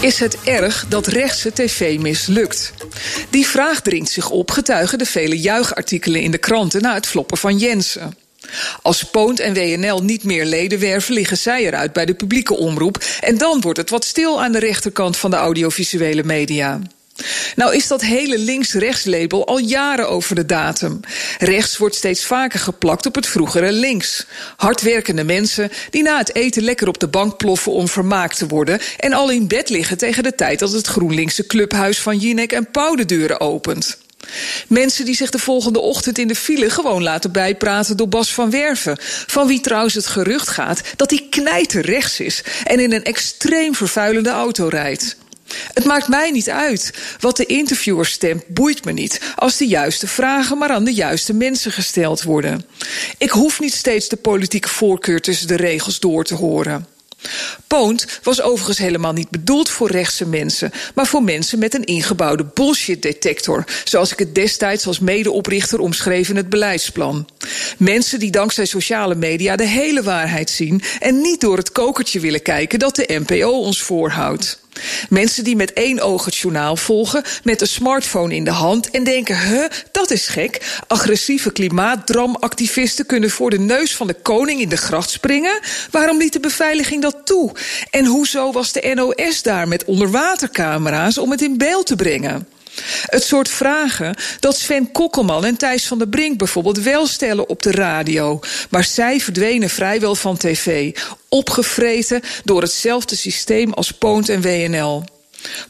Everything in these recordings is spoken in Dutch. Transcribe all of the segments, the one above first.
Is het erg dat rechtse tv mislukt? Die vraag dringt zich op, getuigen de vele juichartikelen in de kranten na het floppen van Jensen. Als Poont en WNL niet meer leden werven, liggen zij eruit bij de publieke omroep. En dan wordt het wat stil aan de rechterkant van de audiovisuele media. Nou is dat hele links-rechts-label al jaren over de datum. Rechts wordt steeds vaker geplakt op het vroegere links. Hardwerkende mensen die na het eten lekker op de bank ploffen om vermaakt te worden... en al in bed liggen tegen de tijd dat het GroenLinkse clubhuis van Jinek en Pauw de deuren opent. Mensen die zich de volgende ochtend in de file gewoon laten bijpraten door Bas van Werven. Van wie trouwens het gerucht gaat dat hij knijter rechts is en in een extreem vervuilende auto rijdt. Het maakt mij niet uit. Wat de interviewer stemt, boeit me niet. Als de juiste vragen maar aan de juiste mensen gesteld worden. Ik hoef niet steeds de politieke voorkeur tussen de regels door te horen. Poont was overigens helemaal niet bedoeld voor rechtse mensen, maar voor mensen met een ingebouwde bullshit-detector, zoals ik het destijds als medeoprichter omschreef in het beleidsplan. Mensen die dankzij sociale media de hele waarheid zien en niet door het kokertje willen kijken dat de NPO ons voorhoudt. Mensen die met één oog het journaal volgen, met een smartphone in de hand en denken: huh, dat is gek. Agressieve klimaatdramactivisten kunnen voor de neus van de koning in de gracht springen. Waarom liet de beveiliging dat toe? En hoezo was de NOS daar met onderwatercamera's om het in beeld te brengen? Het soort vragen dat Sven Kokkelman en Thijs van der Brink bijvoorbeeld wel stellen op de radio. Maar zij verdwenen vrijwel van tv, opgevreten door hetzelfde systeem als Poont en WNL.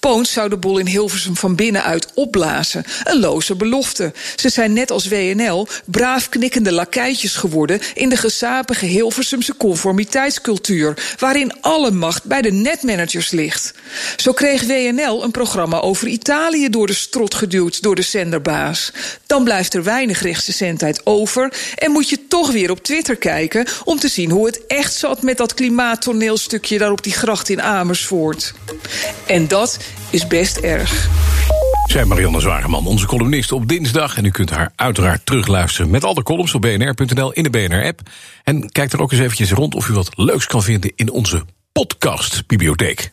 Poont zou de boel in Hilversum van binnenuit opblazen. Een loze belofte. Ze zijn net als WNL braaf knikkende lakijtjes geworden... in de gezapige Hilversumse conformiteitscultuur... waarin alle macht bij de netmanagers ligt. Zo kreeg WNL een programma over Italië door de strot geduwd... door de zenderbaas. Dan blijft er weinig rechtscentheid over... en moet je toch weer op Twitter kijken... om te zien hoe het echt zat met dat klimaattoneelstukje... daar op die gracht in Amersfoort. En dat is best erg. Zij Marianne Zwageman, onze columnist op dinsdag. En u kunt haar uiteraard terugluisteren met al de columns op bnr.nl in de BNR-app. En kijk er ook eens eventjes rond of u wat leuks kan vinden in onze podcastbibliotheek.